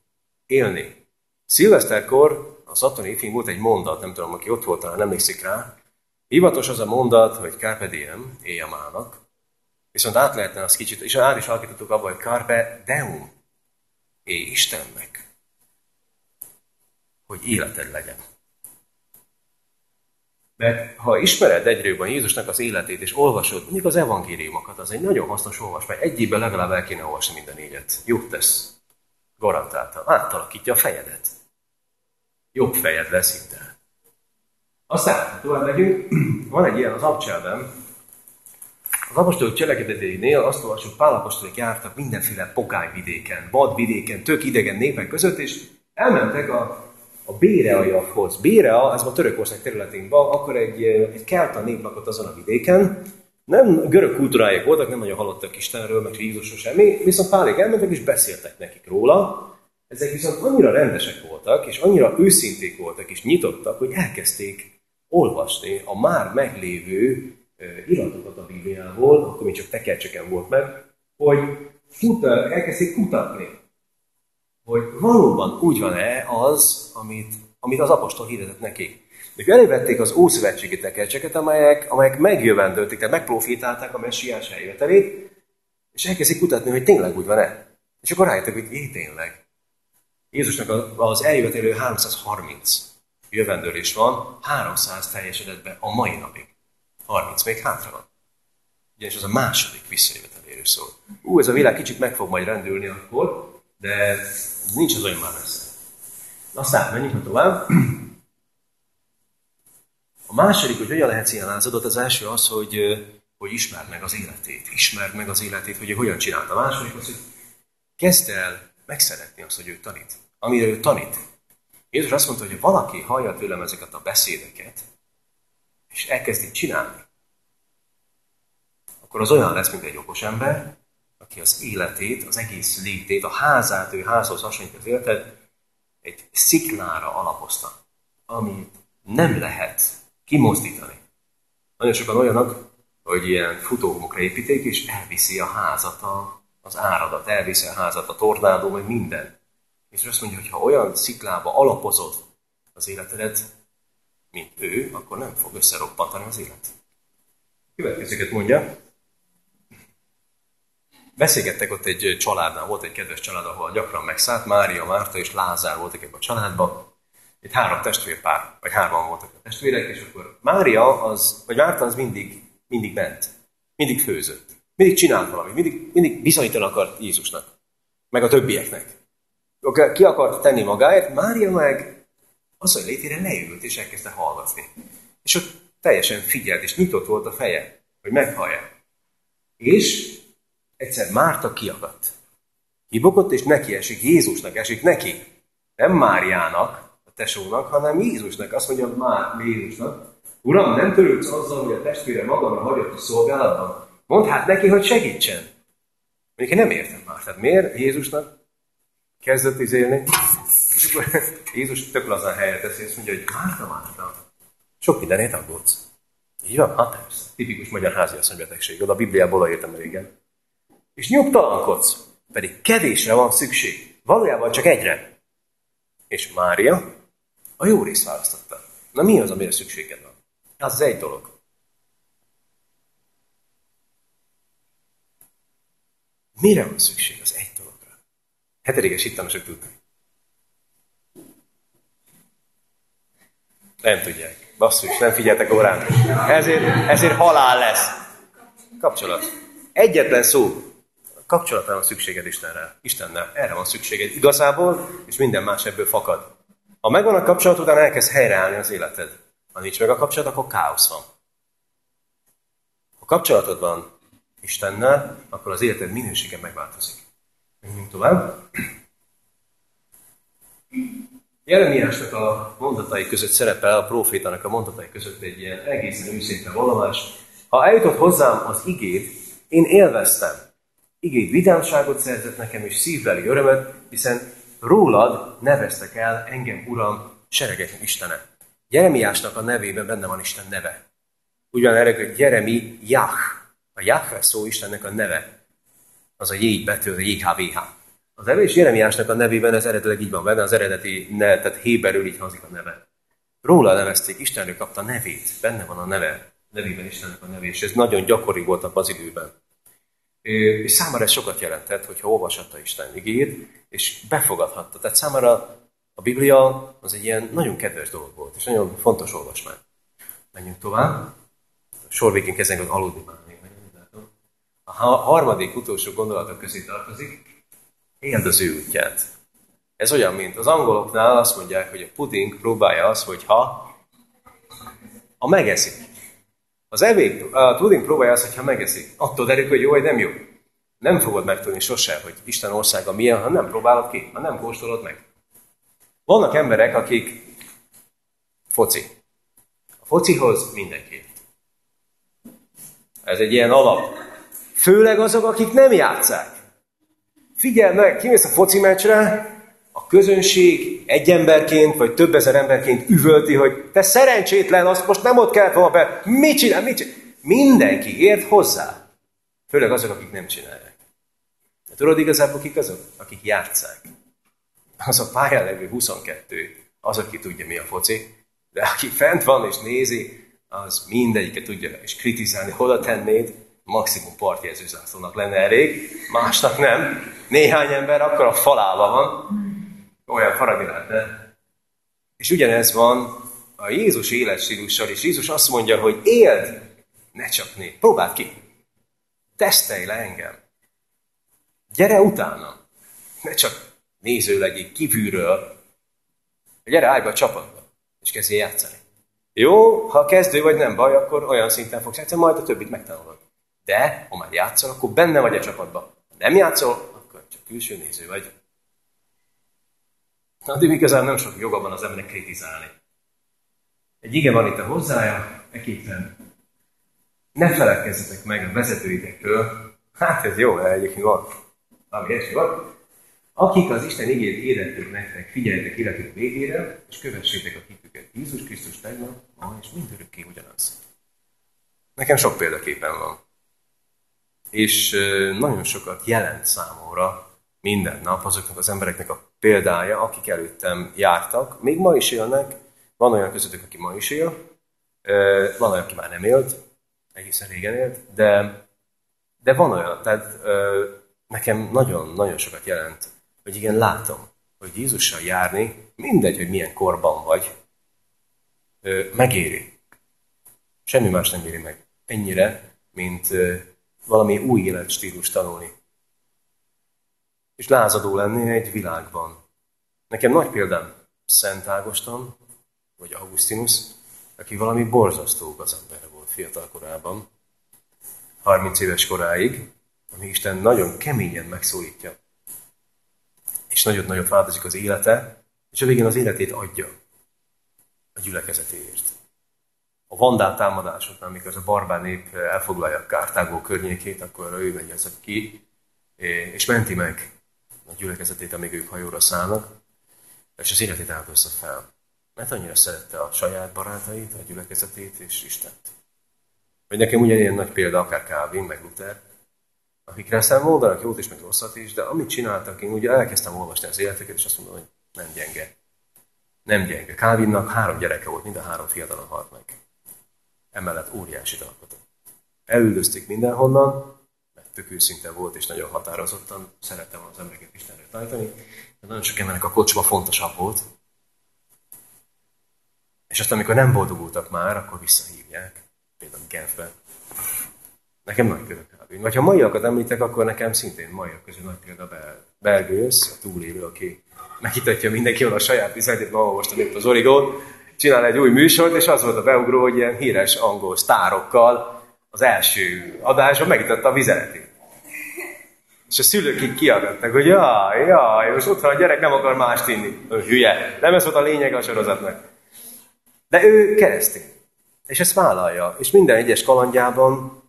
élni. Szilveszterkor a Szatoni film volt egy mondat, nem tudom, aki ott volt, talán emlékszik rá. Hivatos az a mondat, hogy Carpe diem, éjjamának, viszont át lehetne az kicsit, és át is alakítottuk abba, hogy Carpe deum, éj Istennek, hogy életed legyen. Mert ha ismered egyrőben Jézusnak az életét, és olvasod mondjuk az evangéliumokat, az egy nagyon hasznos olvasmány. Egyébben legalább el kéne olvasni minden négyet. Jót tesz. Garantáltan. Átalakítja a fejedet. Jobb fejed lesz szinte. Aztán tovább megyünk. Van egy ilyen az abcselben. Az apostolok cselekedeteinél azt olvasjuk, Pálapostolok jártak mindenféle pogányvidéken, vadvidéken, tök idegen népek között, és elmentek a a Béreaiakhoz. Bérea, ez a Törökország területén van, akkor egy, egy kelta nép lakott azon a vidéken, nem görög kultúrájuk voltak, nem nagyon hallottak Istenről, meg Jézusról semmi, viszont pálék elmentek és beszéltek nekik róla. Ezek viszont annyira rendesek voltak, és annyira őszinték voltak, és nyitottak, hogy elkezdték olvasni a már meglévő iratokat a Bibliából, akkor még csak tekercseken volt meg, hogy elkezdték kutatni hogy valóban úgy van-e az, amit, amit az apostol hirdetett neki. Ők elővették az ószövetségi tekercseket, amelyek, amelyek megjövendölték, tehát megprofitálták a messiás eljövetelét, és elkezdik kutatni, hogy tényleg úgy van-e. És akkor rájöttek, hogy én tényleg. Jézusnak az eljövetelő 330 jövendőlés van, 300 teljesedett be a mai napig. 30 még hátra van. Ugyanis az a második visszajöveteléről szól. Ú, ez a világ kicsit meg fog majd rendülni akkor, de nincs az olyan már messze. Aztán menjünk tovább. A második, hogy hogyan lehet ilyen lázadott, az első az, hogy, hogy ismerd meg az életét. Ismerd meg az életét, hogy ő hogyan csinálta. A második az, hogy kezd el megszeretni azt, hogy ő tanít. Amire ő tanít. Jézus azt mondta, hogy valaki hallja tőlem ezeket a beszédeket, és elkezdi csinálni, akkor az olyan lesz, mint egy okos ember, aki az életét, az egész létét, a házát, ő házhoz hasonlít az életet, egy sziklára alapozta, amit nem lehet kimozdítani. Nagyon sokan olyanok, hogy ilyen futóhomokra építék, és elviszi a házat a, az áradat, elviszi a házat a tornádó, meg minden. És azt mondja, hogy ha olyan sziklába alapozod az életedet, mint ő, akkor nem fog összeroppantani az élet. Következőket mondja, Beszélgettek ott egy családnál, volt egy kedves család, ahol gyakran megszállt, Mária, Márta és Lázár voltak ebben a családban. Itt három testvérpár, vagy hárman voltak a testvérek, és akkor Mária, az, vagy Márta az mindig, mindig ment, mindig főzött, mindig csinált valamit, mindig, mindig bizonyítani akart Jézusnak, meg a többieknek. Ki akart tenni magáért, Mária meg az, hogy létére leült, és elkezdte hallgatni. És ott teljesen figyelt, és nyitott volt a feje, hogy meghallja. És Egyszer Márta kiakadt. Kibogott, és neki esik, Jézusnak esik neki. Nem Máriának, a tesónak, hanem Jézusnak. Azt mondja már Jézusnak, Uram, nem törődsz azzal, hogy a testvére magamra hagyott a szolgálatban? Mondd hát neki, hogy segítsen. Mondjuk én nem értem már. Tehát miért Jézusnak kezdett izélni? És akkor Jézus tök lazán helyre teszi, és mondja, hogy Márta, Márta, sok mindenét aggódsz. Így van? Hát persze. Tipikus magyar háziasszony betegség. Oda a Bibliából értem régen és nyugtalankodsz, pedig kevésre van szükség. Valójában csak egyre. És Mária a jó részt választotta. Na mi az, amire szükséged van? Az egy dolog. Mire van szükség? Az egy dologra. Hetedikes hittamosok tudnak. Nem tudják. Basszus, nem figyeltek órán. Ezért, ezért halál lesz. Kapcsolat. Egyetlen szó. Kapcsolatra van szükséged Istenre. Istennel. Erre van szükséged igazából, és minden más ebből fakad. Ha megvan a kapcsolat, utána elkezd helyreállni az életed. Ha nincs meg a kapcsolat, akkor káosz van. Ha kapcsolatod van Istennel, akkor az életed minősége megváltozik. Menjünk tovább. Jeremiásnak a mondatai között szerepel, a profétának a mondatai között egy ilyen egészen őszinte valomás. Ha eljutott hozzám az igét, én élveztem. Igét vidámságot szerzett nekem, és szívbeli örömet, hiszen rólad neveztek el engem, Uram, seregek Istene. Jeremiásnak a nevében benne van Isten neve. Ugyan erre, hogy Jeremi Jach. A Jahve szó Istennek a neve. Az a J betű, a JHVH. Az evés Jeremiásnak a nevében ez eredetileg így van benne, az eredeti ne, tehát Héberül így hangzik a neve. Róla nevezték, Istenről kapta nevét, benne van a neve, nevében Istennek a neve, és ez nagyon gyakori volt az időben. És számára ez sokat jelentett, hogyha olvashatta Isten igét, és befogadhatta. Tehát számára a Biblia az egy ilyen nagyon kedves dolog volt, és nagyon fontos olvasmány. Menjünk tovább. A sor végén kezdenek aludni már. A harmadik, utolsó gondolatok közé tartozik, éld az ő útját. Ez olyan, mint az angoloknál azt mondják, hogy a puding próbálja az, hogy ha, ha megeszik. Az evék, a puding próbálja az, hogyha megeszik. Attól derül, hogy jó vagy nem jó. Nem fogod megtudni sose, hogy Isten országa milyen, ha nem próbálod ki, ha nem kóstolod meg. Vannak emberek, akik foci. A focihoz mindenki. Ez egy ilyen alap. Főleg azok, akik nem játszák. Figyelj meg, kimész a foci meccsre, a közönség egy emberként, vagy több ezer emberként üvölti, hogy te szerencsétlen, azt most nem ott kell volna be, mit csinál, mit csinál. Mindenki ért hozzá. Főleg azok, akik nem csinálják. De tudod igazából kik azok? Akik játszák az a pályán levő 22, az, aki tudja, mi a foci, de aki fent van és nézi, az mindegyiket tudja és kritizálni, hol tennéd, maximum partjelző zászlónak lenne elég, másnak nem. Néhány ember akkor a falában van, olyan faragni lehetne. És ugyanez van a Jézus életstílussal, és Jézus azt mondja, hogy éld, ne csak né, próbáld ki. Tesztelj le engem. Gyere utána. Ne csak néző legyél kívülről, gyere állj be a csapatba, és kezdjél játszani. Jó, ha kezdő vagy nem baj, akkor olyan szinten fogsz játszani, majd a többit megtanulod. De, ha már játszol, akkor benne vagy a csapatban. Ha nem játszol, akkor csak külső néző vagy. Addig igazán nem sok joga van az embernek kritizálni. Egy ige van itt a hozzája, eképpen ne feledkezzetek meg a vezetőitekről. Hát ez jó, egyébként van. Ami van akik az Isten igét érették nektek, figyeljetek életük végére, és kövessétek a hitüket. Jézus Krisztus tegnap, ma és mindörökké ugyanaz. Nekem sok példaképen van. És nagyon sokat jelent számomra minden nap azoknak az embereknek a példája, akik előttem jártak. Még ma is élnek, van olyan közöttük, aki ma is él, van olyan, aki már nem élt, egészen régen élt, de, de van olyan, tehát nekem nagyon-nagyon sokat jelent hogy igen, látom, hogy Jézussal járni, mindegy, hogy milyen korban vagy, megéri. Semmi más nem éri meg. Ennyire, mint valami új életstílus tanulni. És lázadó lenni egy világban. Nekem nagy példám Szent Ágoston, vagy Augustinus, aki valami borzasztó gazember volt fiatal korában, 30 éves koráig, ami Isten nagyon keményen megszólítja és nagyon-nagyot változik az élete, és a végén az életét adja a gyülekezetéért. A vandál támadásoknál, amikor a barbár nép elfoglalja Kártágó környékét, akkor ő megy ezek ki, és menti meg a gyülekezetét, amíg ők hajóra szállnak, és az életét áldozza fel. Mert annyira szerette a saját barátait, a gyülekezetét és Istent. Vagy nekem ugyanilyen nagy példa akár Calvin, meg Luther, akikre aztán mondanak jót is, meg rosszat is, de amit csináltak, én ugye elkezdtem olvasni az életeket, és azt mondom, hogy nem gyenge. Nem gyenge. Calvinnak három gyereke volt, mind a három fiatalon halt meg. Emellett óriási alkotott. Elüldözték mindenhonnan, tök őszinte volt, és nagyon határozottan szerettem az embereket Istenre tanítani. De nagyon sok embernek a kocsma fontosabb volt. És aztán, amikor nem boldogultak már, akkor visszahívják. Például Genfben. Nekem nagy példa kb. Vagy ha maiakat említek, akkor nekem szintén maiak közül nagy példa Belgősz, a túlélő, aki meghitatja mindenki a saját üzletét, ma most itt az Origót, csinál egy új műsort, és az volt a beugró, hogy ilyen híres angol sztárokkal az első adásban megitatta a vizeletét. És a szülők így kiagadtak, hogy jaj, jaj, most otthon a gyerek nem akar mást inni. Ő hülye. Nem ez volt a lényeg a sorozatnak. De ő keresztény. És ezt vállalja. És minden egyes kalandjában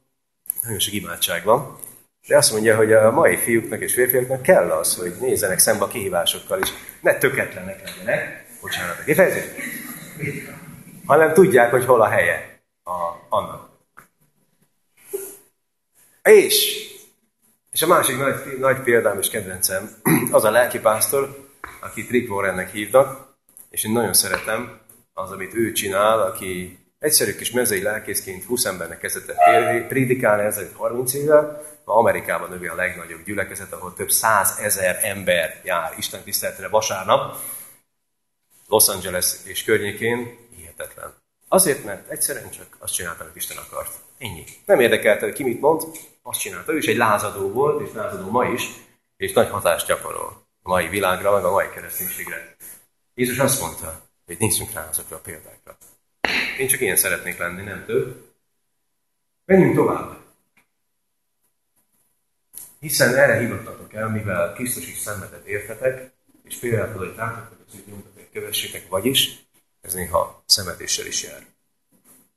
nagyon sok imádság van. De azt mondja, hogy a mai fiúknak és férfiaknak kell az, hogy nézzenek szembe a kihívásokkal is. Ne töketlenek legyenek. Bocsánat a kifejezés hanem tudják, hogy hol a helye a, annak. És, és a másik nagy, nagy példám és kedvencem, az a lelkipásztor, akit Rick Warrennek hívnak, és én nagyon szeretem az, amit ő csinál, aki egyszerű kis mezei lelkészként 20 embernek kezdett prédikálni ezzel 30 évvel, ma Amerikában növi a legnagyobb gyülekezet, ahol több százezer ember jár Isten tiszteletre vasárnap, Los Angeles és környékén hihetetlen. Azért, mert egyszerűen csak azt csinálta, amit Isten akart. Ennyi. Nem érdekelte, hogy ki mit mond, azt csinálta. Ő is egy lázadó volt, és lázadó ma is, és nagy hatást gyakorol a mai világra, meg a mai kereszténységre. Jézus azt mondta, hogy nézzünk rá azokra a példákra. Én csak ilyen szeretnék lenni, nem több. Menjünk tovább. Hiszen erre hívattatok el, mivel Krisztus is szenvedett értetek, és példát adottátok, hogy az ő kövessétek, vagyis ez néha szenvedéssel is jár.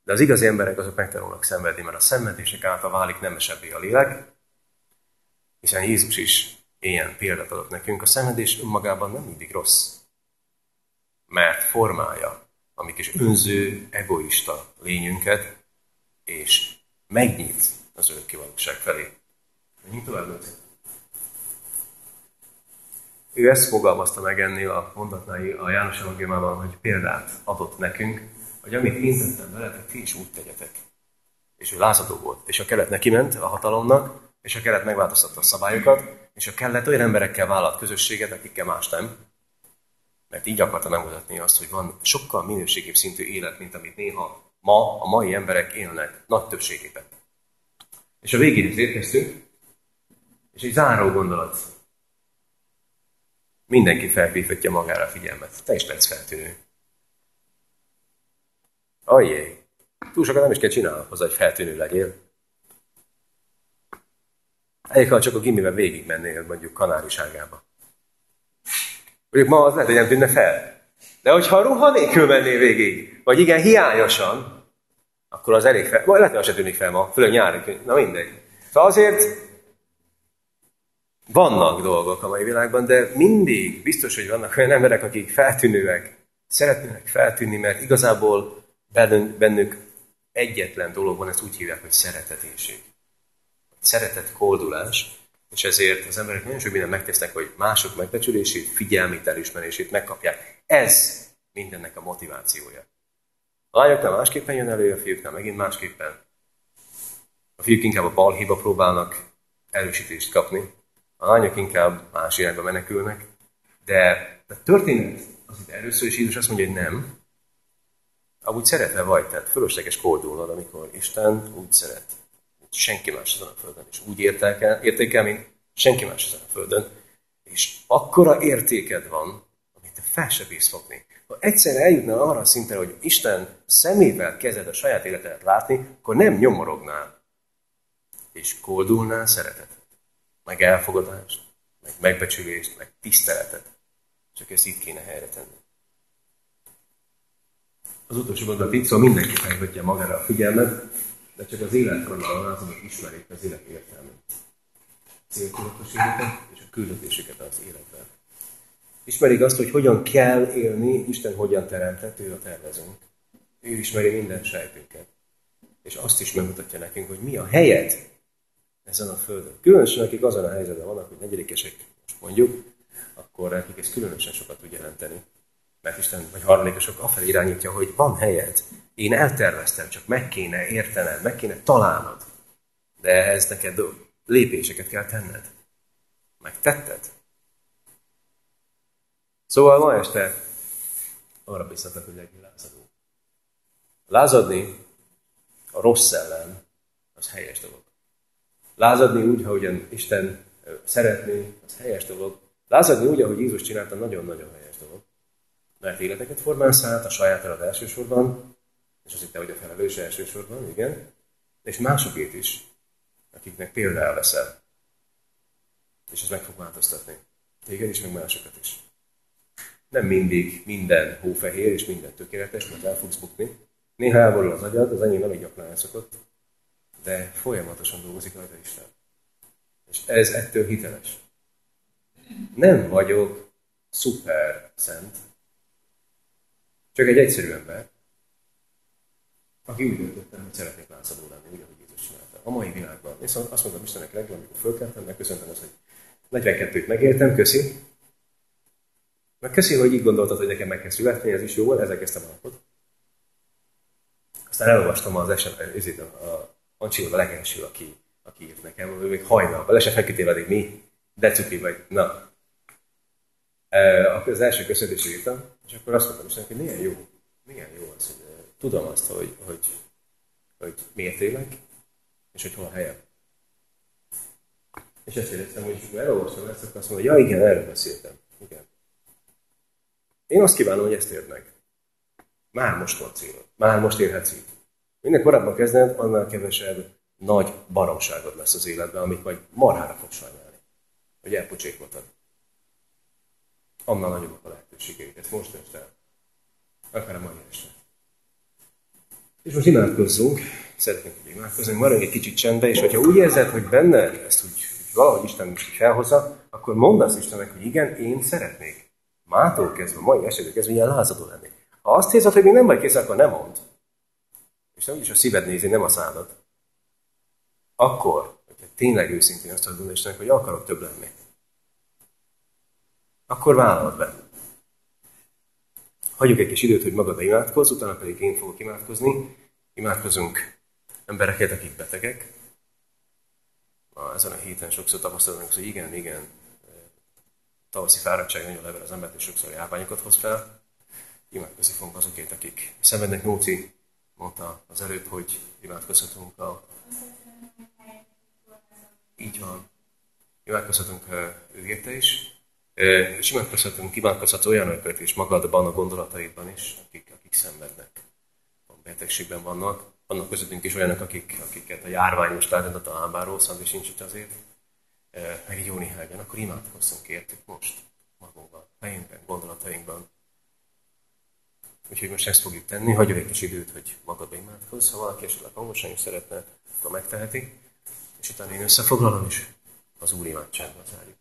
De az igazi emberek azok megtanulnak szenvedni, mert a szenvedések által válik nemesebbé a lélek, hiszen Jézus is ilyen példát adott nekünk. A szenvedés önmagában nem mindig rossz, mert formálja a mi kis önző, egoista lényünket, és megnyit az örökké valóság felé. Menjünk tovább, Lőtt. Ő ezt fogalmazta meg ennél a mondatnál a János Evangéliumában, hogy példát adott nekünk, hogy amit én tettem veletek, ti is úgy tegyetek. És ő lázadó volt. És a kelet neki ment a hatalomnak, és a kelet megváltoztatta a szabályokat, és a kellett olyan emberekkel vállalt közösséget, akikkel más nem. Mert így akarta megmutatni azt, hogy van sokkal minőségibb szintű élet, mint amit néha ma a mai emberek élnek, nagy többségében. És a végén érkeztünk, és egy záró gondolat Mindenki felhívhatja magára a figyelmet. Te is lesz feltűnő. Ajjé, túl sokat nem is kell csinálni hozzá, hogy feltűnő legyél. Elég, ha csak a gimiben végigmennél, mondjuk kanáriságába. Mondjuk ma az lehet, hogy nem tűnne fel. De hogyha ruha nélkül mennél végig, vagy igen, hiányosan, akkor az elég fel. Vagy lehet, hogy az se tűnik fel ma, főleg nyári. Na mindegy. Szóval azért vannak dolgok a mai világban, de mindig biztos, hogy vannak olyan emberek, akik feltűnőek, szeretnének feltűnni, mert igazából bennük egyetlen dolog van, ezt úgy hívják, hogy szeretetéség. Szeretet koldulás, és ezért az emberek nagyon sok mindent megtesznek, hogy mások megbecsülését, figyelmét, elismerését megkapják. Ez mindennek a motivációja. A lányoknál másképpen jön elő, a fiúknál megint másképpen. A fiúk inkább a balhéba próbálnak erősítést kapni, a lányok inkább más irányba menekülnek, de a történet az itt először is Jézus azt mondja, hogy nem. Amúgy szeretve vagy, tehát fölösleges koldulnod, amikor Isten úgy szeret, mint senki más ezen a földön, és úgy értékel, értékel, mint senki más ezen a földön, és akkora értéked van, amit te fel se bízsz fogni. Ha egyszer eljutnál arra a szintre, hogy Isten szemével kezded a saját életedet látni, akkor nem nyomorognál, és koldulnál szeretet meg elfogadást, meg megbecsülést, meg tiszteletet. Csak ezt itt kéne helyre tenni. Az utolsó mondat itt, szóval mindenki felhívja magára a figyelmet, de csak az életvonalon az, amit ismerik az élet értelmét. Céltudatosságokat és a küldetéseket az életben. Ismerik azt, hogy hogyan kell élni, Isten hogyan teremtett, ő a tervezünk. Ő ismeri minden sejtünket. És azt is megmutatja nekünk, hogy mi a helyed ezen a földön. Különösen, akik azon a helyzetben vannak, hogy negyedikesek, most mondjuk, akkor nekik ez különösen sokat tud jelenteni. Mert Isten, vagy harmadikosok afelé irányítja, hogy van helyed. Én elterveztem, csak meg kéne értened, meg kéne találnod. De ehhez neked lépéseket kell tenned. Megtetted? Szóval ma este arra biztatok, hogy legyél lázadó. Lázadni a rossz ellen, az helyes dolog. Lázadni úgy, ahogyan Isten szeretné, az helyes dolog. Lázadni úgy, ahogy Jézus csinálta, nagyon-nagyon helyes. Mert életeket formálsz át, a sajátodat elsősorban, és az itt hogy a felelős elsősorban, igen, és másokét is, akiknek például leszel. És ez meg fog változtatni. Téged is, meg másokat is. Nem mindig minden hófehér és minden tökéletes, mert el fogsz bukni. Néha elborul az agyad, az enyém elég gyakran elszokott, de folyamatosan dolgozik rajta Isten. És ez ettől hiteles. Nem vagyok szuper szent, csak egy egyszerű ember, aki úgy döntöttem, hogy szeretnék lázadó lenni, úgy, ahogy Jézus csinálta. A mai világban. És azt mondtam Istennek reggel, amikor fölkeltem, megköszöntem azt, hogy 42-t megértem, köszi. Meg köszi, hogy így gondoltad, hogy nekem meg kell születni, ez is jó volt, ezzel kezdtem a napot. Aztán elolvastam az eset, a, a Ancsi a legelső, aki, aki írt nekem, ő még hajnal, le se feküdtél addig mi, de cuki vagy, na. Az első köszöntésre írtam, és akkor azt mondtam Istennek, hogy milyen jó, milyen jó az, hogy tudom azt, hogy, hogy, hogy miért élek, és hogy hol helyem. És ezt éreztem, hogy ha elolvastam ezt, akkor azt mondom, hogy ja igen, erről beszéltem. Igen. Én azt kívánom, hogy ezt érd meg. Már most van célod. Már most érhetsz így. Minél korábban kezded, annál kevesebb nagy baromságod lesz az életben, amit majd marhára fog sajnálni. Hogy elpocsékoltad. Annál nagyobbak a lehetőségeid. Ezt most este. Akár a mai este. És most imádkozzunk. Szeretnénk, imádkozni. Maradj egy kicsit csendbe, és hogyha úgy érzed, hogy benne ezt úgy, valahogy Isten is felhozza, akkor mondd azt Istennek, hogy igen, én szeretnék. Mától kezdve, mai esetben kezdve ilyen lázadó lenni. Ha azt érzed, hogy még nem vagy kész, akkor nem mondd. És nem is a szíved nézi, nem a szádat. Akkor, hogyha tényleg őszintén azt mondod Istennek, hogy akarok több lenni, akkor vállald be. Hagyjuk egy kis időt, hogy magadra imádkozz, utána pedig én fogok imádkozni. Imádkozunk embereket, akik betegek. Ma ezen a héten sokszor tapasztalunk, hogy igen, igen, tavaszi fáradtság nagyon level az embert, és sokszor járványokat hoz fel. Imádkozni fogunk azokért, akik szenvednek. Nóci mondta az előbb, hogy imádkozhatunk a... Így van. Imádkozhatunk ő érte is, és imádkozhatunk, imádkozhatsz olyanokat is magadban, a gondolataidban is, akik, akik szenvednek, a betegségben vannak. Vannak közöttünk is olyanok, akik, akiket a járvány most elrendett a lábáról, és sincs itt azért. Meg egy jó néhányan, akkor imádkozzunk értük most, magunkban, fejünkben, gondolatainkban. Úgyhogy most ezt fogjuk tenni, hagyjuk egy kis időt, hogy magadba imádkozz. Ha valaki esetleg hangosan is szeretne, akkor megteheti. És utána én összefoglalom, és az Úr imádságban zárjuk.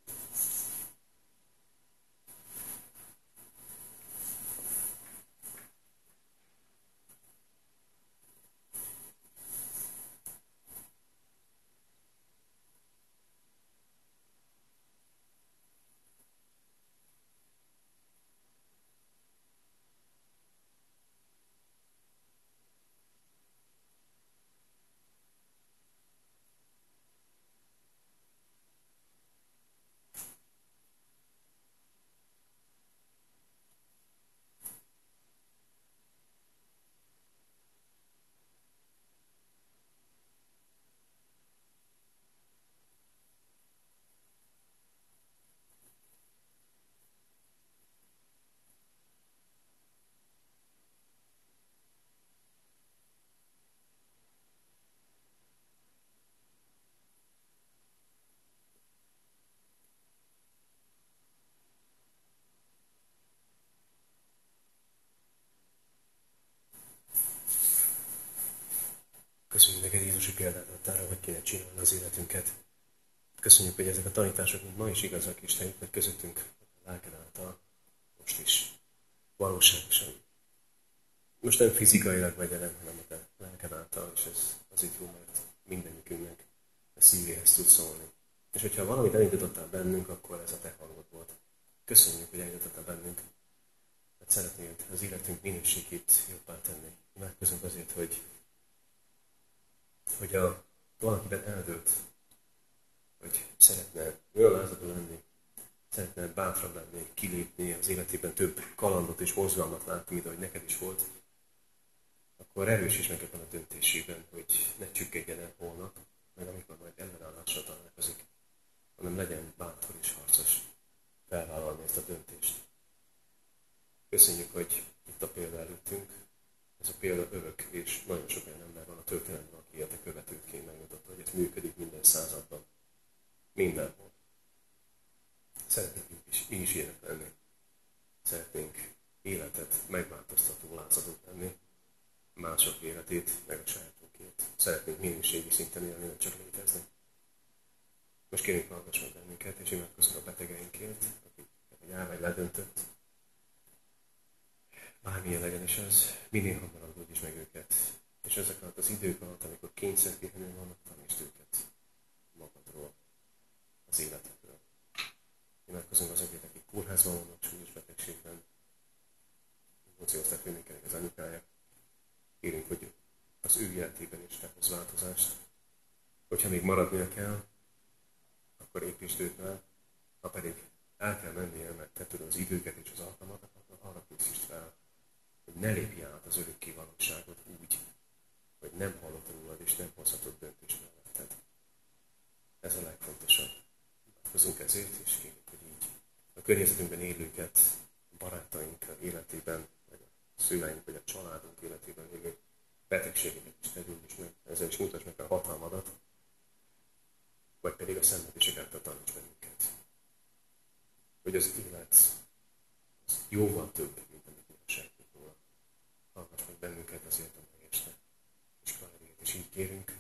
Köszönjük neked, Jézus, hogy példát adtál arra, hogy kéne csinálni az életünket. Köszönjük, hogy ezek a tanítások mint ma is igazak, és te meg közöttünk a lelked által, most is valóságosan. Most nem fizikailag vagy nem, hanem a te lelked által, és ez azért jó, mert mindenikünknek a szívéhez tud szólni. És hogyha valamit elindítottál bennünk, akkor ez a te hangod volt. Köszönjük, hogy elindítottál bennünk. Mert szeretnéd az életünk minőségét jobbá tenni. Imádkozunk azért, hogy hogy a, valakiben eldőlt hogy szeretne olyan lázadó lenni, szeretne bátrabb lenni, kilépni, az életében több kalandot és mozgalmat látni, mint ahogy neked is volt, akkor erősíts meg ebben a döntésében, hogy ne csüggedjen el holnap, meg amikor majd ellenállásra találkozik, hanem legyen bátor és harcos felvállalni ezt a döntést. Köszönjük, hogy itt a példa előttünk. Ez a példa örök, és nagyon sok olyan ember van a történelemben, aki követőként megmutatta, hogy ez működik minden században. Mindenhol. Szeretnénk is, mi is ilyenek lenni. Szeretnénk életet megváltoztató lázadók lenni, mások életét, meg a sajátunkét. Szeretnénk minőségi szinten élni, nem csak létezni. Most kérünk, hallgass meg bennünket, és imádkozzunk a betegeinkért, akiket egy álmegy ledöntött. Bármilyen legyen is az, minél hamarabb úgyis meg őket. És ezek alatt az idők alatt, amikor kényszerpihenő vannak, tanítsd őket magadról, az életedről. Imádkozunk azokért, akik kórházban vannak, súlyos betegségben, emóciózták önöknek az anyukáják. Kérünk, hogy az ő életében is tehoz változást. Hogyha még maradnia kell, akkor építsd őt meg, ha pedig el kell mennie, mert te tudod az időket és az alkalmakat, akkor arra készítsd fel, hogy ne lépj át az örökké valóságot úgy, hogy nem hallott rólad, és nem hozhatott döntés melletted. Ez a legfontosabb. Hozunk ezért, is kérjük, hogy így a környezetünkben élőket, barátaink életében, vagy a szüleink, vagy a családunk életében élő betegségeket is tegyünk, és meg, ezzel is mutasd meg a hatalmadat, vagy pedig a szenvedések által taníts bennünket. Hogy az élet az jóval több, mint amit mi a róla. Hallgass meg bennünket azért, She didn't.